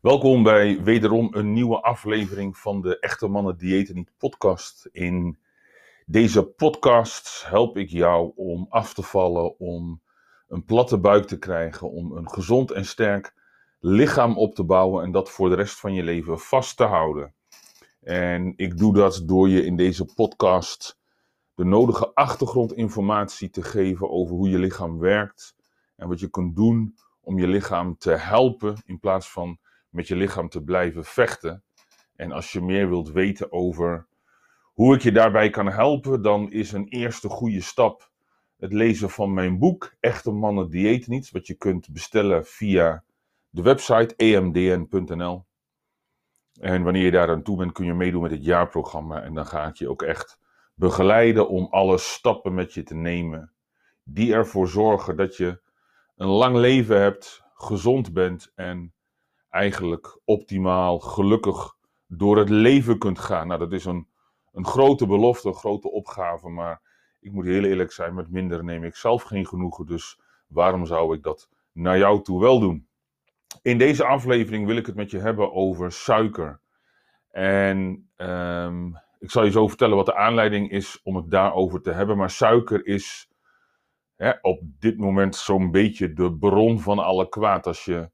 Welkom bij wederom een nieuwe aflevering van de Echte Mannen Diëten Niet podcast. In deze podcast help ik jou om af te vallen, om een platte buik te krijgen, om een gezond en sterk lichaam op te bouwen en dat voor de rest van je leven vast te houden. En ik doe dat door je in deze podcast de nodige achtergrondinformatie te geven over hoe je lichaam werkt en wat je kunt doen om je lichaam te helpen in plaats van met je lichaam te blijven vechten. En als je meer wilt weten over hoe ik je daarbij kan helpen, dan is een eerste goede stap het lezen van mijn boek Echte Mannen Dieet Niets, wat je kunt bestellen via de website emdn.nl. En wanneer je daar aan toe bent, kun je meedoen met het jaarprogramma. En dan ga ik je ook echt begeleiden om alle stappen met je te nemen. Die ervoor zorgen dat je een lang leven hebt, gezond bent en eigenlijk optimaal, gelukkig door het leven kunt gaan. Nou, dat is een, een grote belofte, een grote opgave, maar ik moet heel eerlijk zijn, met minder neem ik zelf geen genoegen, dus waarom zou ik dat naar jou toe wel doen? In deze aflevering wil ik het met je hebben over suiker. En um, ik zal je zo vertellen wat de aanleiding is om het daarover te hebben, maar suiker is hè, op dit moment zo'n beetje de bron van alle kwaad. Als je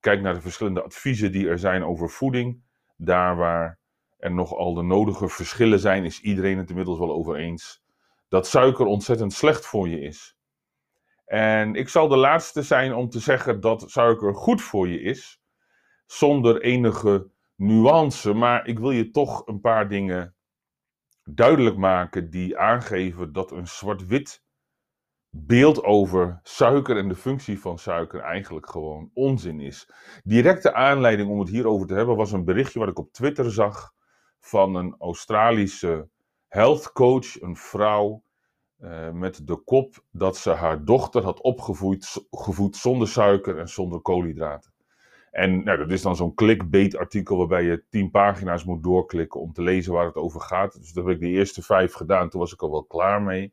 Kijk naar de verschillende adviezen die er zijn over voeding. Daar waar er nogal de nodige verschillen zijn, is iedereen het inmiddels wel over eens dat suiker ontzettend slecht voor je is. En ik zal de laatste zijn om te zeggen dat suiker goed voor je is, zonder enige nuance. Maar ik wil je toch een paar dingen duidelijk maken die aangeven dat een zwart-wit beeld over suiker en de functie van suiker eigenlijk gewoon onzin is. Directe aanleiding om het hierover te hebben was een berichtje wat ik op Twitter zag van een Australische health coach, een vrouw uh, met de kop dat ze haar dochter had opgevoed gevoed zonder suiker en zonder koolhydraten. En nou, dat is dan zo'n clickbait artikel waarbij je tien pagina's moet doorklikken om te lezen waar het over gaat. Dus dat heb ik de eerste vijf gedaan, toen was ik al wel klaar mee.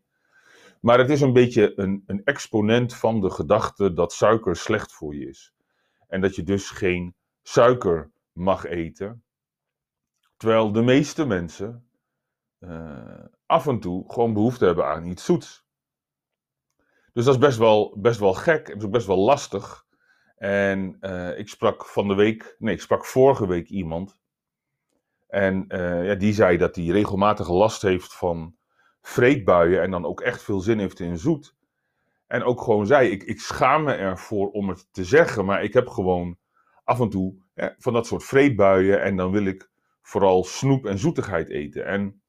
Maar het is een beetje een, een exponent van de gedachte dat suiker slecht voor je is. En dat je dus geen suiker mag eten. Terwijl de meeste mensen uh, af en toe gewoon behoefte hebben aan iets zoets. Dus dat is best wel, best wel gek. Het is best wel lastig. En uh, ik sprak van de week, nee, ik sprak vorige week iemand. En uh, ja, die zei dat hij regelmatig last heeft van vreedbuien en dan ook echt veel zin heeft in zoet. En ook gewoon zei, ik, ik schaam me ervoor om het te zeggen, maar ik heb gewoon af en toe hè, van dat soort vreedbuien en dan wil ik vooral snoep en zoetigheid eten. En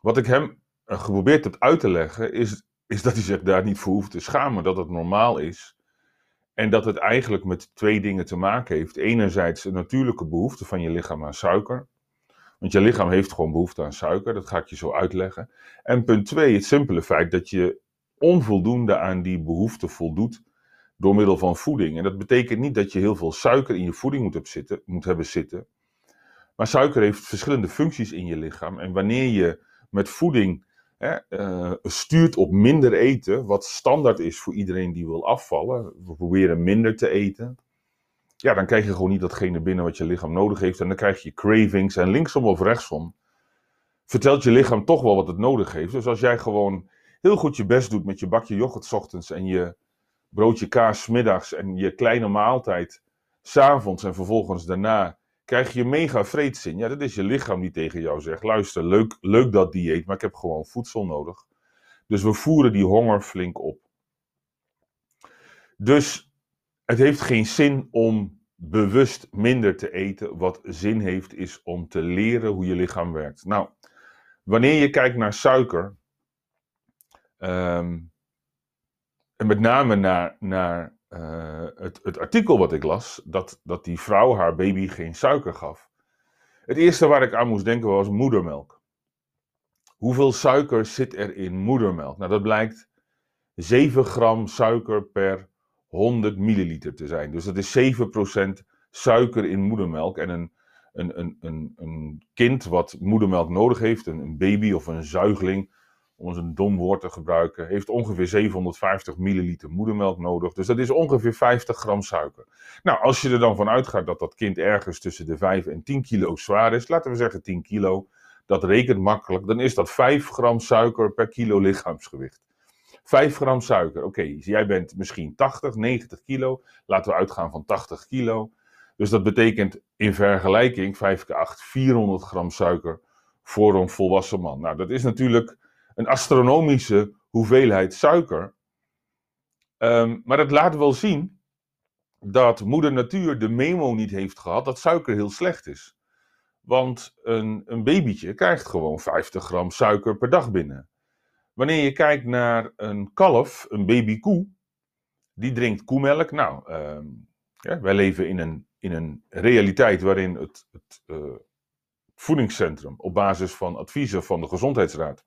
wat ik hem eh, geprobeerd heb uit te leggen, is, is dat hij zich daar niet voor hoeft te schamen, dat het normaal is. En dat het eigenlijk met twee dingen te maken heeft. Enerzijds een natuurlijke behoefte van je lichaam aan suiker. Want je lichaam heeft gewoon behoefte aan suiker, dat ga ik je zo uitleggen. En punt twee, het simpele feit dat je onvoldoende aan die behoefte voldoet door middel van voeding. En dat betekent niet dat je heel veel suiker in je voeding moet, hebben zitten, moet hebben zitten. Maar suiker heeft verschillende functies in je lichaam. En wanneer je met voeding hè, uh, stuurt op minder eten, wat standaard is voor iedereen die wil afvallen, we proberen minder te eten ja, dan krijg je gewoon niet datgene binnen wat je lichaam nodig heeft. En dan krijg je cravings. En linksom of rechtsom vertelt je lichaam toch wel wat het nodig heeft. Dus als jij gewoon heel goed je best doet met je bakje yoghurt ochtends en je broodje kaas middags en je kleine maaltijd s avonds en vervolgens daarna krijg je mega vreedzin. Ja, dat is je lichaam die tegen jou zegt: luister, leuk, leuk dat dieet, maar ik heb gewoon voedsel nodig. Dus we voeren die honger flink op. Dus het heeft geen zin om bewust minder te eten. Wat zin heeft is om te leren hoe je lichaam werkt. Nou, wanneer je kijkt naar suiker, um, en met name naar, naar uh, het, het artikel wat ik las, dat, dat die vrouw haar baby geen suiker gaf. Het eerste waar ik aan moest denken was moedermelk. Hoeveel suiker zit er in moedermelk? Nou, dat blijkt 7 gram suiker per 100 milliliter te zijn. Dus dat is 7% suiker in moedermelk. En een, een, een, een, een kind wat moedermelk nodig heeft, een, baby of een zuigeling, om eens een dom woord te gebruiken, heeft ongeveer 750 milliliter moedermelk nodig. Dus dat is ongeveer 50 gram suiker. Nou, als je er dan van uitgaat dat dat kind ergens tussen de 5 en 10 kilo zwaar is, laten we zeggen 10 kilo, dat rekent makkelijk, dan is dat 5 gram suiker per kilo lichaamsgewicht. 5 gram suiker, oké, dus jij bent misschien 80, 90 kilo, laten we uitgaan van 80 kilo. Dus dat betekent in vergelijking 5 keer 8, 400 gram suiker voor een volwassen man. Nou, dat is natuurlijk een astronomische hoeveelheid suiker. Um, maar dat laat wel zien dat moeder natuur de memo niet heeft gehad dat suiker heel slecht is. Want een, een babytje krijgt gewoon 50 gram suiker per dag binnen. Wanneer je kijkt naar een kalf, een babykoe, die drinkt koemelk. Nou, uh, ja, wij leven in een, in een realiteit waarin het, het uh, voedingscentrum op basis van adviezen van de Gezondheidsraad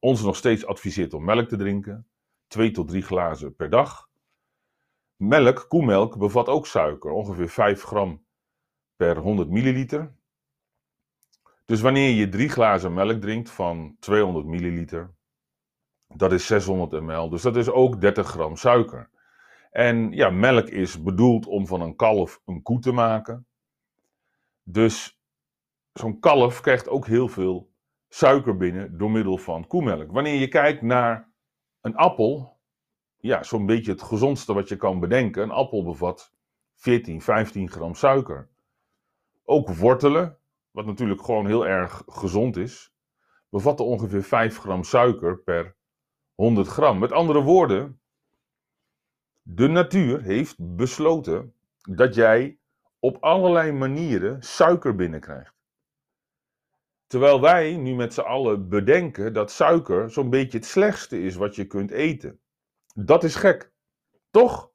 ons nog steeds adviseert om melk te drinken. Twee tot drie glazen per dag. Melk, koemelk, bevat ook suiker, ongeveer 5 gram per 100 milliliter. Dus wanneer je drie glazen melk drinkt van 200 milliliter, dat is 600 ml, dus dat is ook 30 gram suiker. En ja, melk is bedoeld om van een kalf een koe te maken. Dus zo'n kalf krijgt ook heel veel suiker binnen door middel van koemelk. Wanneer je kijkt naar een appel, ja, zo'n beetje het gezondste wat je kan bedenken. Een appel bevat 14, 15 gram suiker. Ook wortelen, wat natuurlijk gewoon heel erg gezond is, bevatten ongeveer 5 gram suiker per 100 gram. Met andere woorden, de natuur heeft besloten dat jij op allerlei manieren suiker binnenkrijgt. Terwijl wij nu met z'n allen bedenken dat suiker zo'n beetje het slechtste is wat je kunt eten. Dat is gek. Toch?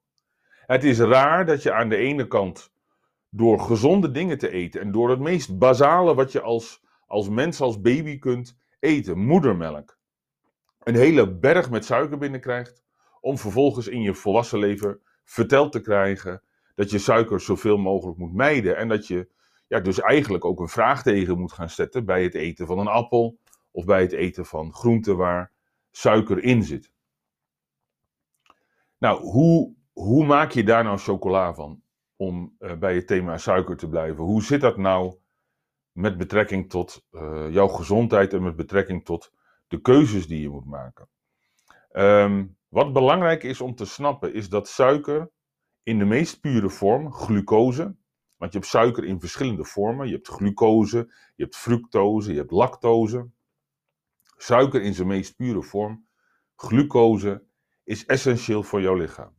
Het is raar dat je aan de ene kant door gezonde dingen te eten en door het meest basale wat je als, als mens, als baby kunt eten, moedermelk, een hele berg met suiker binnenkrijgt, om vervolgens in je volwassen leven verteld te krijgen dat je suiker zoveel mogelijk moet mijden en dat je ja, dus eigenlijk ook een vraagteken moet gaan zetten bij het eten van een appel of bij het eten van groenten waar suiker in zit. Nou, hoe, hoe maak je daar nou chocola van? Om uh, bij het thema suiker te blijven. Hoe zit dat nou met betrekking tot uh, jouw gezondheid en met betrekking tot de keuzes die je moet maken? Um, wat belangrijk is om te snappen, is dat suiker in de meest pure vorm, glucose, want je hebt suiker in verschillende vormen. Je hebt glucose, je hebt fructose, je hebt lactose. Suiker in zijn meest pure vorm, glucose, is essentieel voor jouw lichaam.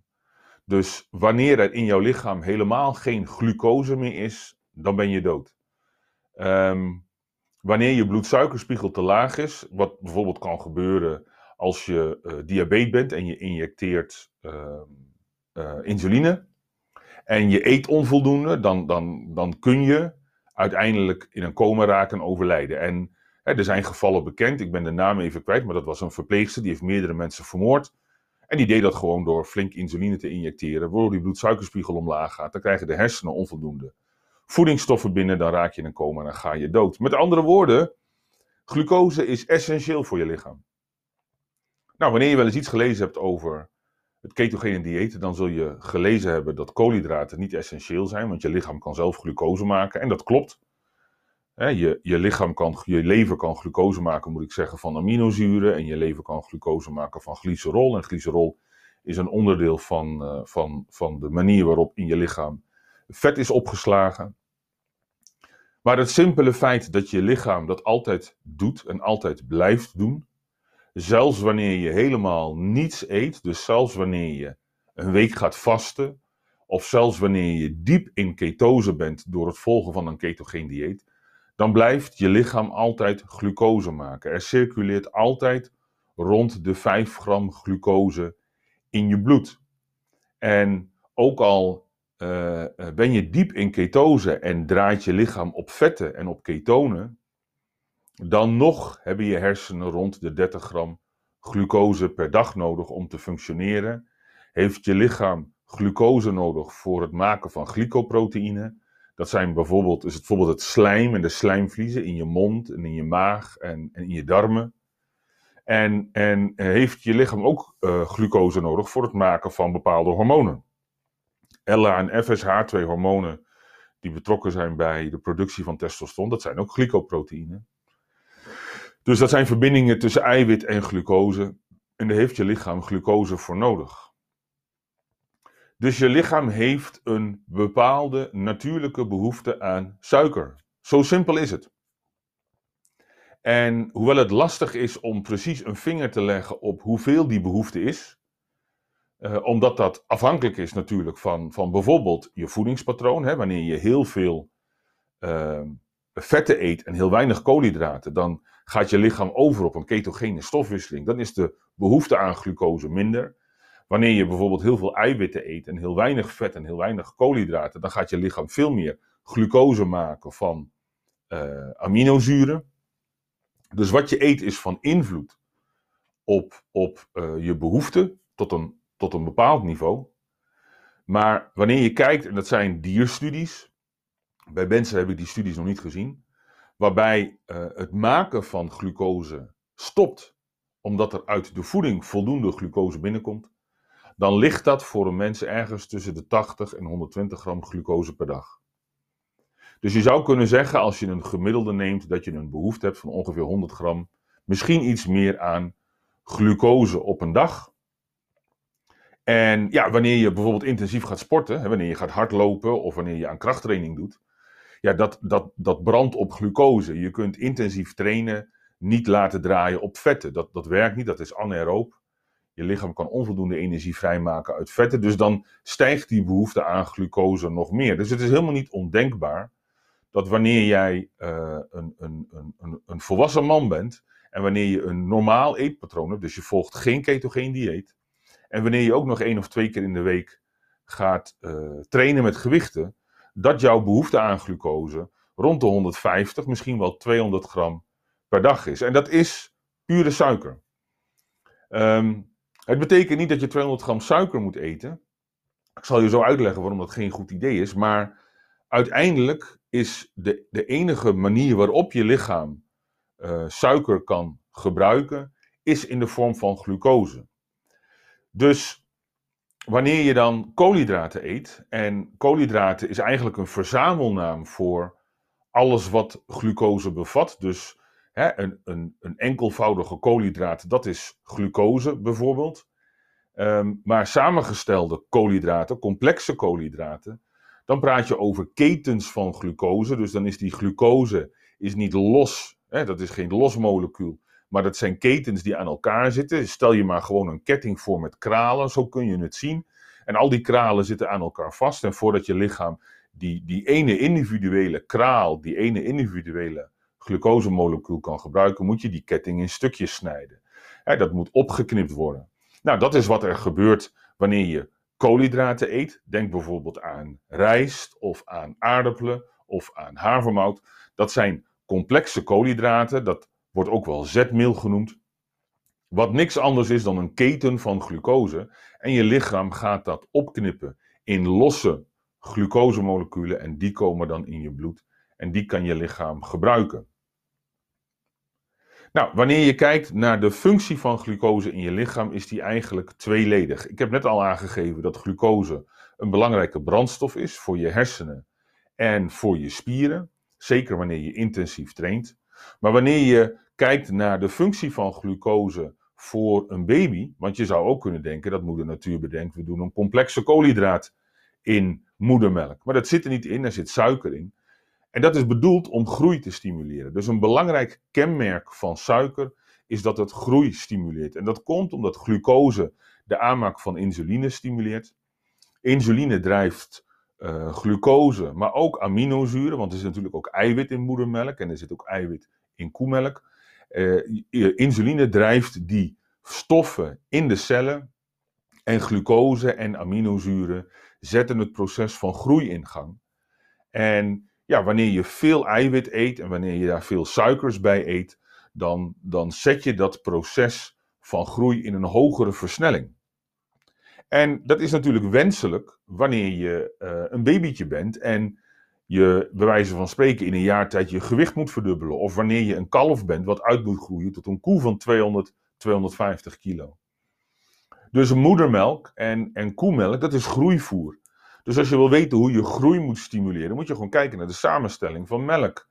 Dus wanneer er in jouw lichaam helemaal geen glucose meer is, dan ben je dood. Um, wanneer je bloedsuikerspiegel te laag is, wat bijvoorbeeld kan gebeuren als je uh, diabetes bent en je injecteert uh, uh, insuline, en je eet onvoldoende, dan, dan, dan kun je uiteindelijk in een coma raken en overlijden. En hè, er zijn gevallen bekend, ik ben de naam even kwijt, maar dat was een verpleegster die heeft meerdere mensen vermoord. En die deed dat gewoon door flink insuline te injecteren, waardoor die bloedsuikerspiegel omlaag gaat. Dan krijgen de hersenen onvoldoende voedingsstoffen binnen, dan raak je in een coma en dan ga je dood. Met andere woorden, glucose is essentieel voor je lichaam. Nou, wanneer je wel eens iets gelezen hebt over het ketogene dieet, dan zul je gelezen hebben dat koolhydraten niet essentieel zijn, want je lichaam kan zelf glucose maken. En dat klopt. je, je lichaam kan, je lever kan glucose maken, moet ik zeggen, van aminozuren. En je lever kan glucose maken van glycerol. En glycerol is een onderdeel van, uh, van, van de manier waarop in je lichaam vet is opgeslagen. Maar het simpele feit dat je lichaam dat altijd doet en altijd blijft doen, Zelfs wanneer je helemaal niets eet, dus zelfs wanneer je een week gaat vasten, of zelfs wanneer je diep in ketose bent door het volgen van een ketogeen dieet, dan blijft je lichaam altijd glucose maken. Er circuleert altijd rond de 5 gram glucose in je bloed. En ook al uh, ben je diep in ketose en draait je lichaam op vetten en op ketonen, dan nog hebben je hersenen rond de 30 gram glucose per dag nodig om te functioneren. Heeft je lichaam glucose nodig voor het maken van glycoproteïne. Dat zijn bijvoorbeeld, is het bijvoorbeeld het slijm en de slijmvliezen in je mond en in je maag en, en in je darmen. En, en heeft je lichaam ook glucose nodig voor het maken van bepaalde hormonen. LA en FSH, twee hormonen die betrokken zijn bij de productie van testosteron, dat zijn ook glycoproteïnen. Dus dat zijn verbindingen tussen eiwit en glucose. En daar heeft je lichaam glucose voor nodig. Dus je lichaam heeft een bepaalde natuurlijke behoefte aan suiker. Zo simpel is het. En hoewel het lastig is om precies een vinger te leggen op hoeveel die behoefte is, eh, omdat dat afhankelijk is natuurlijk van, van bijvoorbeeld je voedingspatroon. Hè, wanneer je heel veel uh, vetten eet en heel weinig koolhydraten, dan gaat je lichaam over op een ketogene stofwisseling. Dan is de behoefte aan glucose minder. Wanneer je bijvoorbeeld heel veel eiwitten eet en heel weinig vet en heel weinig koolhydraten, dan gaat je lichaam veel meer glucose maken van uh, aminozuren. Dus wat je eet is van invloed op, op uh, je behoefte tot een, tot een bepaald niveau. Maar wanneer je kijkt, en dat zijn dierstudies, bij mensen heb ik die studies nog niet gezien, waarbij uh, het maken van glucose stopt omdat er uit de voeding voldoende glucose binnenkomt, dan ligt dat voor een mens ergens tussen de 80 en 120 gram glucose per dag. Dus je zou kunnen zeggen, als je een gemiddelde neemt, dat je een behoefte hebt van ongeveer 100 gram, misschien iets meer aan glucose op een dag. En ja, wanneer je bijvoorbeeld intensief gaat sporten, wanneer je gaat hardlopen of wanneer je aan krachttraining doet, ja, dat, dat, dat brandt op glucose. Je kunt intensief trainen niet laten draaien op vetten. Dat, dat werkt niet, dat is anaeroop. Je lichaam kan onvoldoende energie vrijmaken uit vetten, dus dan stijgt die behoefte aan glucose nog meer. Dus het is helemaal niet ondenkbaar dat wanneer jij uh, een, een, een, een volwassen man bent en wanneer je een normaal eetpatroon hebt, dus je volgt geen ketogeen dieet, en wanneer je ook nog één of twee keer in de week gaat uh, trainen met gewichten, dat jouw behoefte aan glucose rond de 150, misschien wel 200 gram per dag is. En dat is pure suiker. Um, het betekent niet dat je 200 gram suiker moet eten. Ik zal je zo uitleggen waarom dat geen goed idee is. Maar uiteindelijk is de, de enige manier waarop je lichaam uh, suiker kan gebruiken, is in de vorm van glucose. Dus wanneer je dan koolhydraten eet, en koolhydraten is eigenlijk een verzamelnaam voor alles wat glucose bevat, dus hè, een, een, een, enkelvoudige koolhydraat, dat is glucose bijvoorbeeld. Um, maar samengestelde koolhydraten, complexe koolhydraten, dan praat je over ketens van glucose. Dus dan is die glucose is niet los, hè, dat is geen los molecuul, maar dat zijn ketens die aan elkaar zitten. Stel je maar gewoon een ketting voor met kralen, zo kun je het zien. En al die kralen zitten aan elkaar vast. En voordat je lichaam die, die ene individuele kraal, die ene individuele glucosemolecuul kan gebruiken, moet je die ketting in stukjes snijden. dat moet opgeknipt worden. Nou, dat is wat er gebeurt wanneer je koolhydraten eet. Denk bijvoorbeeld aan rijst of aan aardappelen of aan havermout. Dat zijn complexe koolhydraten. Dat wordt ook wel zetmeel genoemd. Wat niks anders is dan een keten van glucose. En je lichaam gaat dat opknippen in losse glucosemoleculen en die komen dan in je bloed. En die kan je lichaam gebruiken. Nou, wanneer je kijkt naar de functie van glucose in je lichaam, is die eigenlijk tweeledig. Ik heb net al aangegeven dat glucose een belangrijke brandstof is voor je hersenen en voor je spieren. Zeker wanneer je intensief traint. Maar wanneer je kijkt naar de functie van glucose voor een baby, want je zou ook kunnen denken dat moeder natuur bedenkt, we doen een complexe koolhydraat in moedermelk. Maar dat zit er niet in, er zit suiker in. En dat is bedoeld om groei te stimuleren. Dus een belangrijk kenmerk van suiker is dat het groei stimuleert. En dat komt omdat glucose de aanmaak van insuline stimuleert. Insuline drijft uh, glucose, maar ook aminozuren, want er zit natuurlijk ook eiwit in moedermelk en er zit ook eiwit in koemelk. Uh, insuline drijft die stoffen in de cellen en glucose en aminozuren zetten het proces van groei in gang. En ja, wanneer je veel eiwit eet en wanneer je daar veel suikers bij eet, dan, dan zet je dat proces van groei in een hogere versnelling. En dat is natuurlijk wenselijk wanneer je uh, een babytje bent en je, bij wijze van spreken, in een jaar tijd je gewicht moet verdubbelen. Of wanneer je een kalf bent wat uit moet groeien tot een koe van 200 250 kilo. Dus moedermelk en, en koemelk, dat is groeivoer. Dus als je wil weten hoe je groei moet stimuleren, moet je gewoon kijken naar de samenstelling van melk.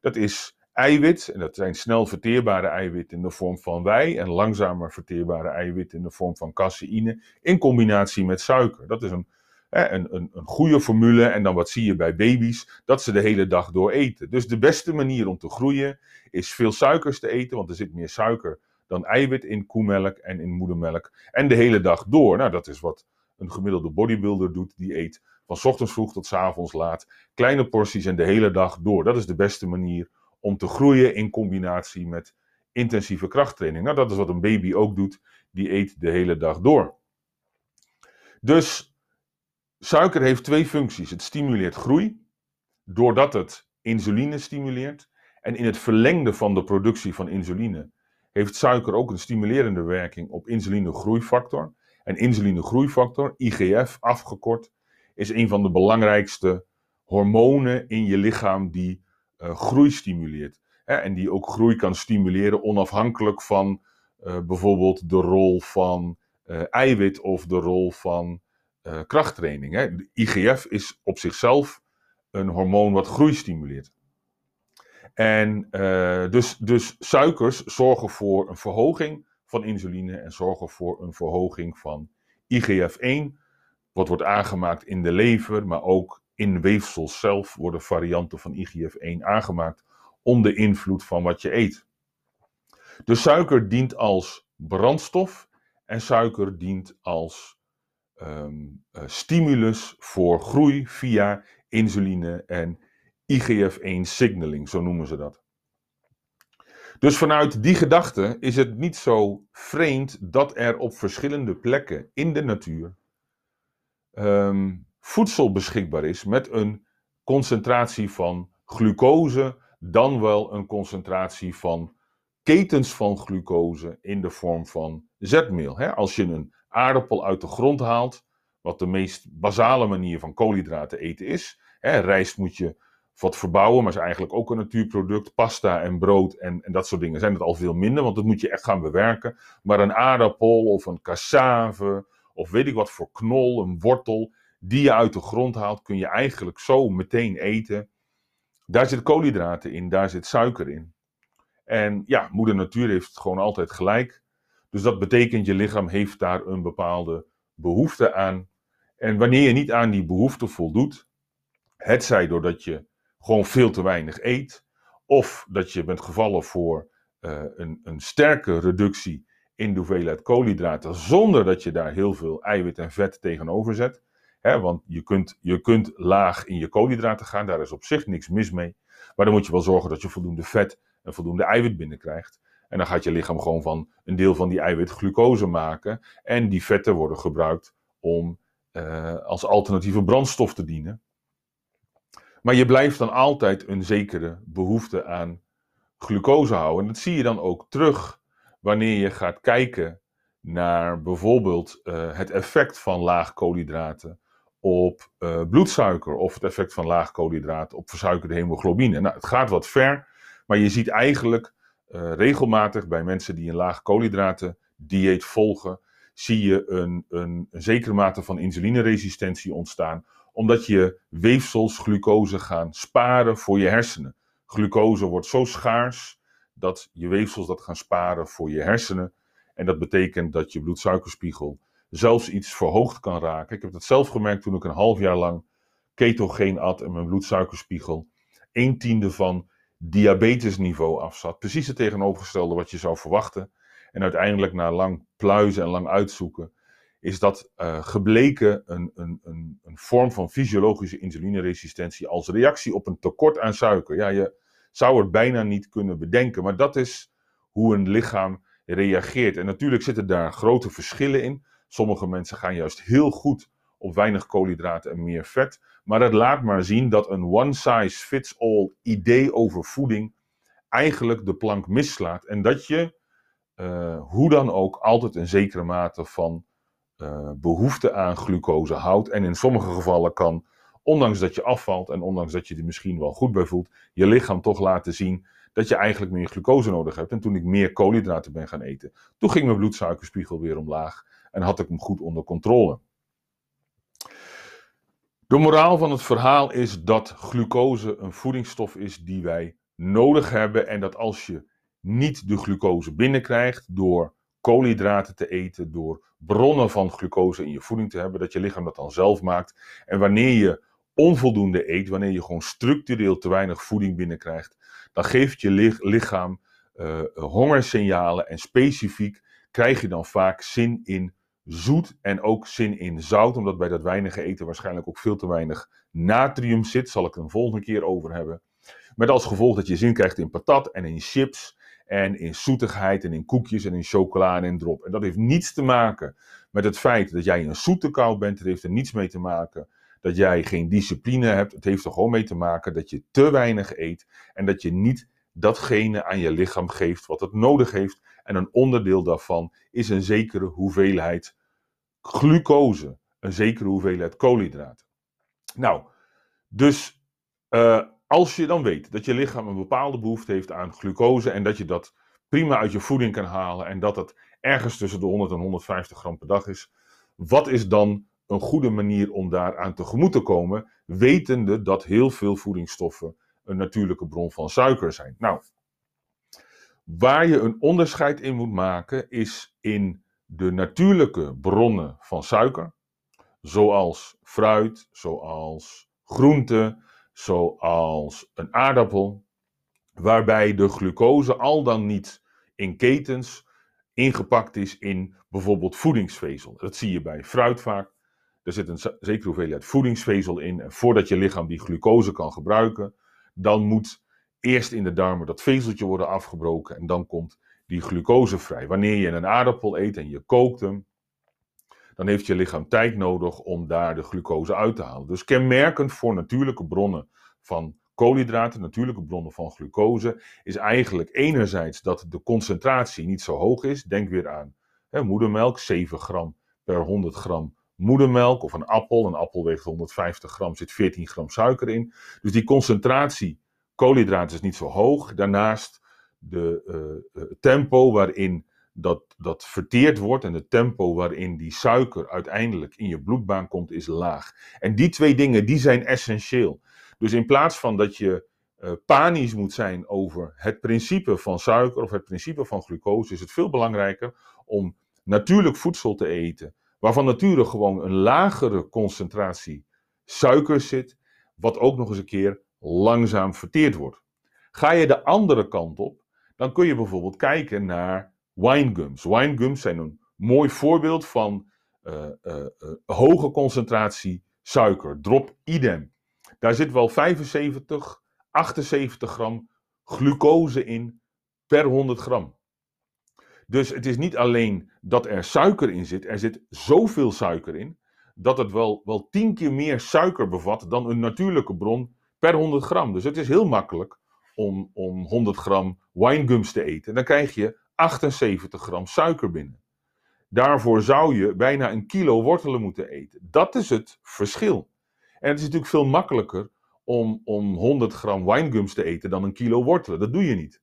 Dat is eiwit, en dat zijn snel verteerbare eiwitten in de vorm van wei, en langzamer verteerbare eiwitten in de vorm van caseïne, in combinatie met suiker. Dat is een, een, een, een goede formule, en dan wat zie je bij baby's, dat ze de hele dag door eten. Dus de beste manier om te groeien is veel suikers te eten, want er zit meer suiker dan eiwit in koemelk en in moedermelk. En de hele dag door, nou dat is wat een gemiddelde bodybuilder doet, die eet van ochtends vroeg tot avonds laat kleine porties en de hele dag door. Dat is de beste manier om te groeien in combinatie met intensieve krachttraining. Nou, dat is wat een baby ook doet, die eet de hele dag door. Dus suiker heeft twee functies. Het stimuleert groei, doordat het insuline stimuleert. En in het verlengde van de productie van insuline heeft suiker ook een stimulerende werking op insulinegroeifactor. En insulinegroeifactor, IGF afgekort, is een van de belangrijkste hormonen in je lichaam die uh, groei stimuleert. Hè, en die ook groei kan stimuleren onafhankelijk van uh, bijvoorbeeld de rol van uh, eiwit of de rol van krachttraining. Hè. De IGF is op zichzelf een hormoon wat groei stimuleert. En dus, dus suikers zorgen voor een verhoging van insuline en zorgen voor een verhoging van IGF-1, wat wordt aangemaakt in de lever, maar ook in weefsels zelf worden varianten van IGF-1 aangemaakt onder invloed van wat je eet. Dus suiker dient als brandstof en suiker dient als um, stimulus voor groei via insuline en IGF-1 signaling, zo noemen ze dat. Dus vanuit die gedachte is het niet zo vreemd dat er op verschillende plekken in de natuur um, voedsel beschikbaar is met een concentratie van glucose, dan wel een concentratie van ketens van glucose in de vorm van zetmeel. Als je een aardappel uit de grond haalt, wat de meest basale manier van koolhydraten eten is. rijst moet je wat verbouwen, maar is eigenlijk ook een natuurproduct. Pasta en brood en, en dat soort dingen zijn het al veel minder, want dat moet je echt gaan bewerken. Maar een aardappel of een cassave of weet ik wat voor knol, een wortel, die je uit de grond haalt, kun je eigenlijk zo meteen eten. Daar zit koolhydraten in, daar zit suiker in. En ja, moeder natuur heeft gewoon altijd gelijk. Dus dat betekent je lichaam heeft daar een bepaalde behoefte aan. En wanneer je niet aan die behoefte voldoet, het zij doordat je gewoon veel te weinig eet, of dat je bent gevallen voor uh, een, een sterke reductie in de hoeveelheid koolhydraten, zonder dat je daar heel veel eiwit en vet tegenover zet. want je kunt, je kunt laag in je koolhydraten gaan, daar is op zich niks mis mee. Maar dan moet je wel zorgen dat je voldoende vet en voldoende eiwit binnenkrijgt. En dan gaat je lichaam gewoon van een deel van die eiwit glucose maken. En die vetten worden gebruikt om uh, als alternatieve brandstof te dienen. Maar je blijft dan altijd een zekere behoefte aan glucose houden. En dat zie je dan ook terug wanneer je gaat kijken naar bijvoorbeeld uh, het effect van laag koolhydraten op uh, bloedsuiker of het effect van laag koolhydraten op versuikerde hemoglobine. Nou, het gaat wat ver, maar je ziet eigenlijk uh, regelmatig bij mensen die een laag koolhydraten dieet volgen, zie je een, een, een zekere mate van insulineresistentie ontstaan, omdat je weefsels glucose gaan sparen voor je hersenen. Glucose wordt zo schaars dat je weefsels dat gaan sparen voor je hersenen. En dat betekent dat je bloedsuikerspiegel zelfs iets verhoogd kan raken. Ik heb dat zelf gemerkt toen ik een half jaar lang ketogeen at en mijn bloedsuikerspiegel een tiende van diabetesniveau afzat. Precies het tegenovergestelde wat je zou verwachten. En uiteindelijk na lang pluizen en lang uitzoeken is dat uh, gebleken een, een, een, een vorm van fysiologische insulineresistentie als reactie op een tekort aan suiker. Ja, je, zou het bijna niet kunnen bedenken. Maar dat is hoe een lichaam reageert. En natuurlijk zitten daar grote verschillen in. Sommige mensen gaan juist heel goed op weinig koolhydraten en meer vet. Maar het laat maar zien dat een one-size-fits-all idee over voeding eigenlijk de plank mislaat. En dat je, uh, hoe dan ook, altijd een zekere mate van uh, behoefte aan glucose houdt. En in sommige gevallen kan ondanks dat je afvalt en ondanks dat je er misschien wel goed bij voelt, je lichaam toch laten zien dat je eigenlijk meer glucose nodig hebt. En toen ik meer koolhydraten ben gaan eten, toen ging mijn bloedsuikerspiegel weer omlaag en had ik hem goed onder controle. De moraal van het verhaal is dat glucose een voedingsstof is die wij nodig hebben en dat als je niet de glucose binnenkrijgt door koolhydraten te eten, door bronnen van glucose in je voeding te hebben, dat je lichaam dat dan zelf maakt. En wanneer je onvoldoende eet, wanneer je gewoon structureel te weinig voeding binnenkrijgt, dan geeft je lichaam uh, hongersignalen en specifiek krijg je dan vaak zin in zoet en ook zin in zout, omdat bij dat weinige eten waarschijnlijk ook veel te weinig natrium zit. Zal ik een volgende keer over hebben. Met als gevolg dat je zin krijgt in patat en in chips en in zoetigheid en in koekjes en in chocola en drop. En dat heeft niets te maken met het feit dat jij een zoete kou bent. Het heeft er niets mee te maken dat jij geen discipline hebt. Het heeft er gewoon mee te maken dat je te weinig eet en dat je niet datgene aan je lichaam geeft wat het nodig heeft. En een onderdeel daarvan is een zekere hoeveelheid glucose, een zekere hoeveelheid koolhydraten. Nou, dus uh, als je dan weet dat je lichaam een bepaalde behoefte heeft aan glucose en dat je dat prima uit je voeding kan halen en dat het ergens tussen de 100 en 150 gram per dag is, wat is dan een goede manier om daaraan tegemoet te komen, wetende dat heel veel voedingsstoffen een natuurlijke bron van suiker zijn? Nou, waar je een onderscheid in moet maken is in de natuurlijke bronnen van suiker, zoals fruit, zoals groenten, zoals een aardappel, waarbij de glucose al dan niet in ketens ingepakt is in bijvoorbeeld voedingsvezel. Dat zie je bij fruit vaak. Er zit een zekere hoeveelheid voedingsvezel in. En voordat je lichaam die glucose kan gebruiken, dan moet eerst in de darmen dat vezeltje worden afgebroken en dan komt die glucose vrij. Wanneer je een aardappel eet en je kookt hem, dan heeft je lichaam tijd nodig om daar de glucose uit te halen. Dus kenmerkend voor natuurlijke bronnen van koolhydraten, natuurlijke bronnen van glucose, is eigenlijk enerzijds dat de concentratie niet zo hoog is. Denk weer aan hè, moedermelk, 7 gram per 100 gram moedermelk of een appel. Een appel weegt 150 gram, zit 14 gram suiker in. Dus die concentratie koolhydraten is niet zo hoog. Daarnaast de uh, tempo waarin dat, dat verteerd wordt en het tempo waarin die suiker uiteindelijk in je bloedbaan komt, is laag. En die twee dingen, die zijn essentieel. Dus in plaats van dat je uh, panisch moet zijn over het principe van suiker of het principe van glucose, is het veel belangrijker om natuurlijk voedsel te eten, waarvan natuurlijk gewoon een lagere concentratie suiker zit, wat ook nog eens een keer langzaam verteerd wordt. Ga je de andere kant op, dan kun je bijvoorbeeld kijken naar winegums. Winegums zijn een mooi voorbeeld van uh, uh, hoge concentratie suiker. Drop idem. Daar zit wel 75, 78 gram glucose in per 100 gram. Dus het is niet alleen dat er suiker in zit, er zit zoveel suiker in, dat het wel, wel 10 keer meer suiker bevat dan een natuurlijke bron per 100 gram. Dus het is heel makkelijk om, om 100 gram winegums te eten. Dan krijg je 78 gram suiker binnen. Daarvoor zou je bijna een kilo wortelen moeten eten. Dat is het verschil. En het is natuurlijk veel makkelijker om, om 100 gram winegums te eten dan een kilo wortelen. Dat doe je niet.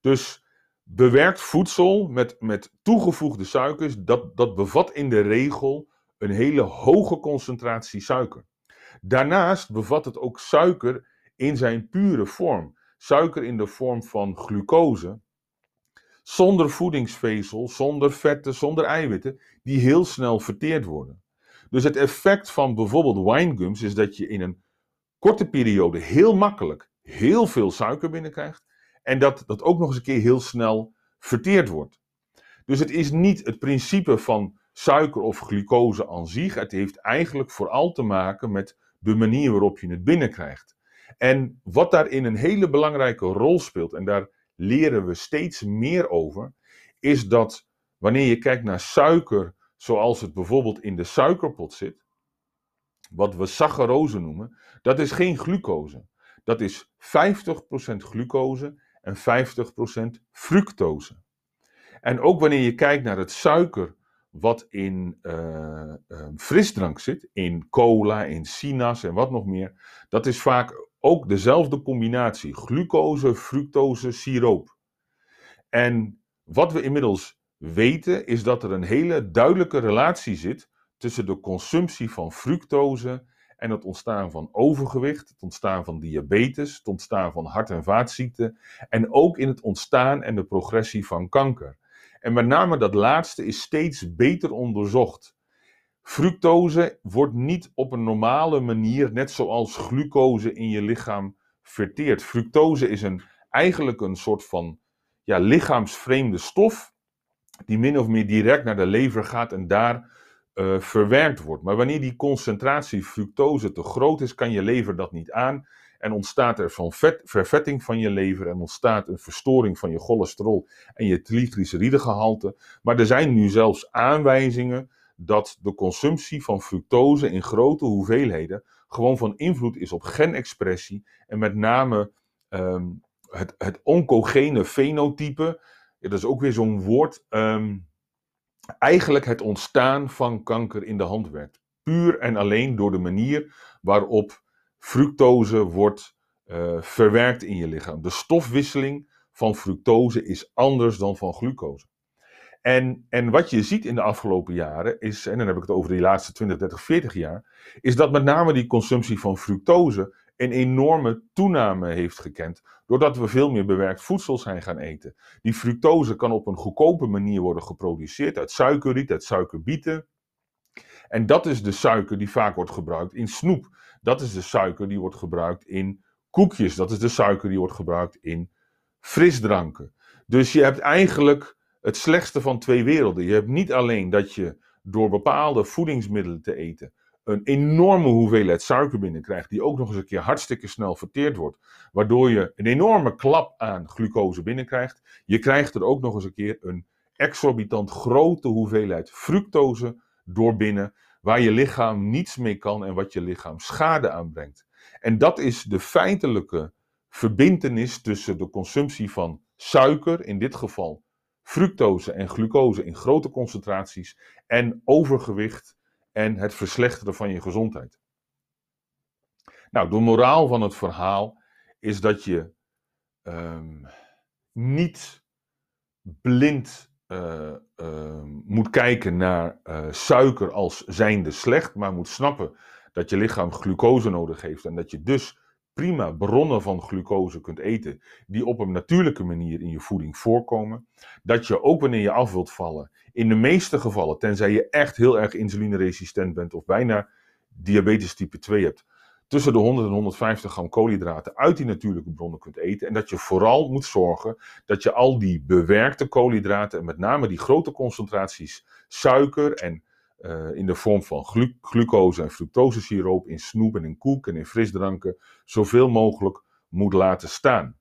Dus bewerkt voedsel met, met toegevoegde suikers, dat, dat bevat in de regel een hele hoge concentratie suiker. Daarnaast bevat het ook suiker in zijn pure vorm. Suiker in de vorm van glucose, zonder voedingsvezel, zonder vetten, zonder eiwitten, die heel snel verteerd worden. Dus het effect van bijvoorbeeld winegums is dat je in een korte periode heel makkelijk heel veel suiker binnenkrijgt en dat dat ook nog eens een keer heel snel verteerd wordt. Dus het is niet het principe van suiker of glucose aan zich, het heeft eigenlijk vooral te maken met de manier waarop je het binnenkrijgt. En wat daarin een hele belangrijke rol speelt, en daar leren we steeds meer over, is dat wanneer je kijkt naar suiker zoals het bijvoorbeeld in de suikerpot zit, wat we saccharose noemen, dat is geen glucose. Dat is 50% glucose en 50% fructose. En ook wanneer je kijkt naar het suiker wat in uh, frisdrank zit, in cola, in sinaas en wat nog meer, dat is vaak ook dezelfde combinatie: glucose, fructose, siroop. En wat we inmiddels weten is dat er een hele duidelijke relatie zit tussen de consumptie van fructose en het ontstaan van overgewicht, het ontstaan van diabetes, het ontstaan van hart- en vaatziekten en ook in het ontstaan en de progressie van kanker. En met name dat laatste is steeds beter onderzocht. Fructose wordt niet op een normale manier, net zoals glucose in je lichaam, verteerd. Fructose is een, eigenlijk een soort van ja, lichaamsvreemde stof, die min of meer direct naar de lever gaat en daar uh, verwerkt wordt. Maar wanneer die concentratie fructose te groot is, kan je lever dat niet aan. En ontstaat er van vet, vervetting van je lever en ontstaat een verstoring van je cholesterol en je triglyceridegehalte. Maar er zijn nu zelfs aanwijzingen dat de consumptie van fructose in grote hoeveelheden gewoon van invloed is op genexpressie en met name um, het, het oncogene fenotype. Dat is ook weer zo'n woord. Um, eigenlijk het ontstaan van kanker in de hand werkt. Puur en alleen door de manier waarop fructose wordt uh, verwerkt in je lichaam. De stofwisseling van fructose is anders dan van glucose. En, en wat je ziet in de afgelopen jaren is, en dan heb ik het over de laatste 20, 30, 40 jaar, is dat met name die consumptie van fructose een enorme toename heeft gekend, doordat we veel meer bewerkt voedsel zijn gaan eten. Die fructose kan op een goedkope manier worden geproduceerd uit suikerriet, uit suikerbieten. En dat is de suiker die vaak wordt gebruikt in snoep. Dat is de suiker die wordt gebruikt in koekjes. Dat is de suiker die wordt gebruikt in frisdranken. Dus je hebt eigenlijk het slechtste van twee werelden. Je hebt niet alleen dat je door bepaalde voedingsmiddelen te eten een enorme hoeveelheid suiker binnenkrijgt, die ook nog eens een keer hartstikke snel verteerd wordt, waardoor je een enorme klap aan glucose binnenkrijgt. Je krijgt er ook nog eens een keer een exorbitant grote hoeveelheid fructose door binnen, waar je lichaam niets mee kan en wat je lichaam schade aanbrengt. En dat is de feitelijke verbintenis tussen de consumptie van suiker, in dit geval fructose en glucose in grote concentraties, en overgewicht en het verslechteren van je gezondheid. Nou, de moraal van het verhaal is dat je um, niet blind uh, uh, moet kijken naar uh, suiker als zijnde slecht, maar moet snappen dat je lichaam glucose nodig heeft en dat je dus prima bronnen van glucose kunt eten die op een natuurlijke manier in je voeding voorkomen. Dat je ook wanneer je af wilt vallen, in de meeste gevallen, tenzij je echt heel erg insulineresistent bent of bijna diabetes type 2 hebt, tussen de 100 en 150 gram koolhydraten uit die natuurlijke bronnen kunt eten. En dat je vooral moet zorgen dat je al die bewerkte koolhydraten, en met name die grote concentraties suiker en uh, in de vorm van glu glucose en fructosesiroop in snoep en in koek en in frisdranken zoveel mogelijk moet laten staan.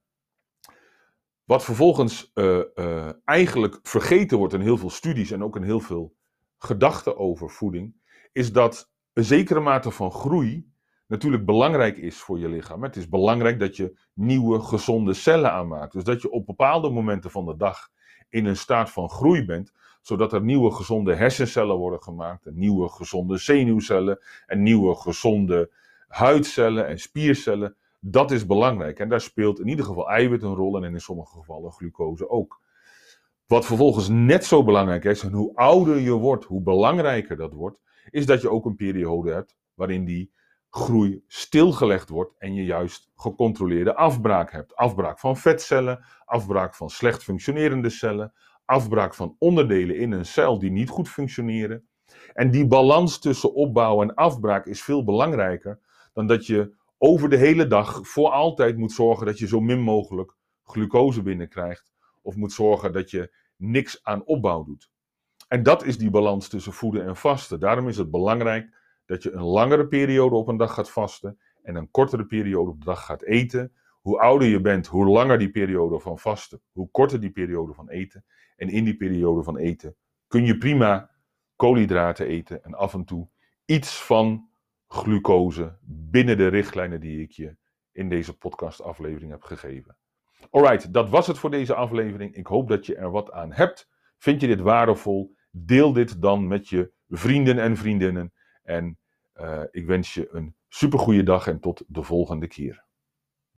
Wat vervolgens uh, uh, eigenlijk vergeten wordt in heel veel studies en ook in heel veel gedachten over voeding, is dat een zekere mate van groei natuurlijk belangrijk is voor je lichaam. Het is belangrijk dat je nieuwe gezonde cellen aanmaakt. Dus dat je op bepaalde momenten van de dag in een staat van groei bent, zodat er nieuwe gezonde hersencellen worden gemaakt, en nieuwe gezonde zenuwcellen en nieuwe gezonde huidcellen en spiercellen. Dat is belangrijk en daar speelt in ieder geval eiwit een rol en in sommige gevallen glucose ook. Wat vervolgens net zo belangrijk is, en hoe ouder je wordt, hoe belangrijker dat wordt, is dat je ook een periode hebt waarin die groei stilgelegd wordt en je juist gecontroleerde afbraak hebt. Afbraak van vetcellen, afbraak van slecht functionerende cellen, afbraak van onderdelen in een cel die niet goed functioneren. En die balans tussen opbouw en afbraak is veel belangrijker dan dat je over de hele dag voor altijd moet zorgen dat je zo min mogelijk glucose binnenkrijgt. Of moet zorgen dat je niks aan opbouw doet. En dat is die balans tussen voeden en vasten. Daarom is het belangrijk dat je een langere periode op een dag gaat vasten en een kortere periode op de dag gaat eten. Hoe ouder je bent, hoe langer die periode van vasten, hoe korter die periode van eten. En in die periode van eten kun je prima koolhydraten eten en af en toe iets van glucose binnen de richtlijnen die ik je in deze podcastaflevering heb gegeven. Alright, dat was het voor deze aflevering. Ik hoop dat je er wat aan hebt. Vind je dit waardevol? Deel dit dan met je vrienden en vriendinnen. En ik wens je een supergoeie dag en tot de volgende keer.